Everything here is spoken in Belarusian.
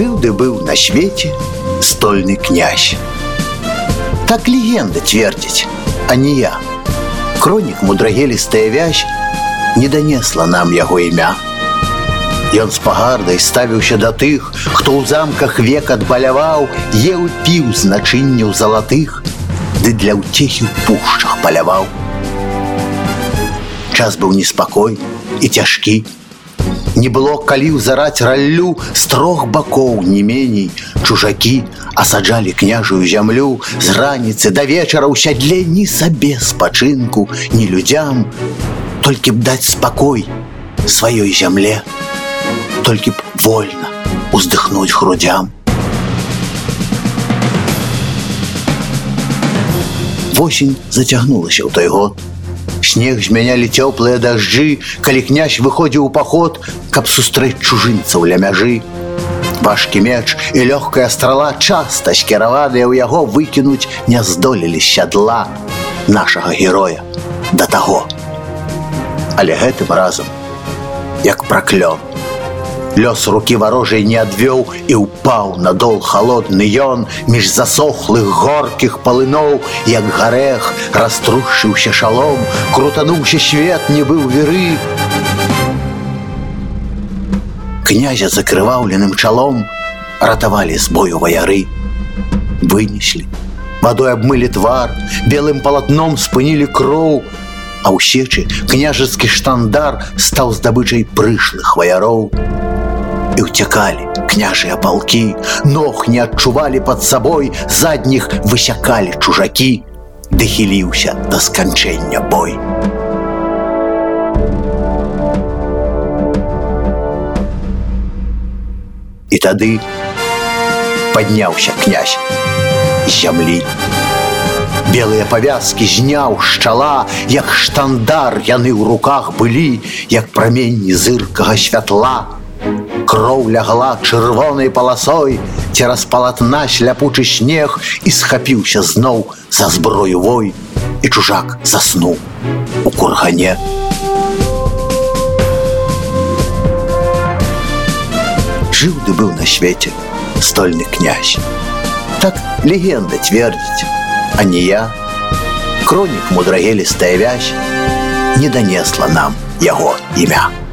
Жыў ды быў на свеце стольны князь. Так легенда твердзіць, а не я. Кронік мудрагелістая вязь не данесла нам яго імя. Ён з пагардай ставіўся да тых, хто ў замках век адбаляваў, еў піў значынняў залатых, ды для ўцехі ў пушчах паляваў. Час быў неспакой і цяжкі. Не было калі ўзараць раллю з трох бакоў не меней, чужакі асаджалі княжую зямлю з раніцы да вечара ў сядле ні сабе спачынку, ні людзям, толькі б даць спакой сваёй зямле толькі б вольна уздыхнуць грудям. Восень зацягнулася ў той год. Снег змянялі цёплыя дажджы, калі князь выходзіў у паход, каб сустрэць чужынцаў ля мяжы. Важкі меч і лёгкая страла часта скіраваныя ў яго выкінуць не здолелі сядла нашага героя да таго. Але гэтым разам, як праклён, Лёс рукі варожай не адвёў і ўпаў на дол холодны ён між засохлых горкіх палыноў, як гарэх раструшыўся шалом, крутануўся свет не быў веры. Князя закрываўленым чалом ратавалі з бою ваяры, вынеслі. Вадой абмылі твар, белым палатном спынілі кроў, а ў сечы княжацкі штандар стаў здабычай прышлых ваяроў і ўцякалі княжыя палкі ног не адчувалі под сабой задніх высякалі чужакі ды хіліўся да сканчэння бой. І тады падняўся князь зямлі. Белыя павязкі зняў шчала як штандар яны ў руках былі як праменні зыркага святла кроў лягла чырвонай паласой, цераз палатна шляпучы снег і схапіўся зноў за зброю вой, і чужак заснуў у кургане. Жыў ды быў на свеце стольны князь. Так легенда цвердзіць, а не я, Кронік мудрагелістая вязь не данесла нам яго імя.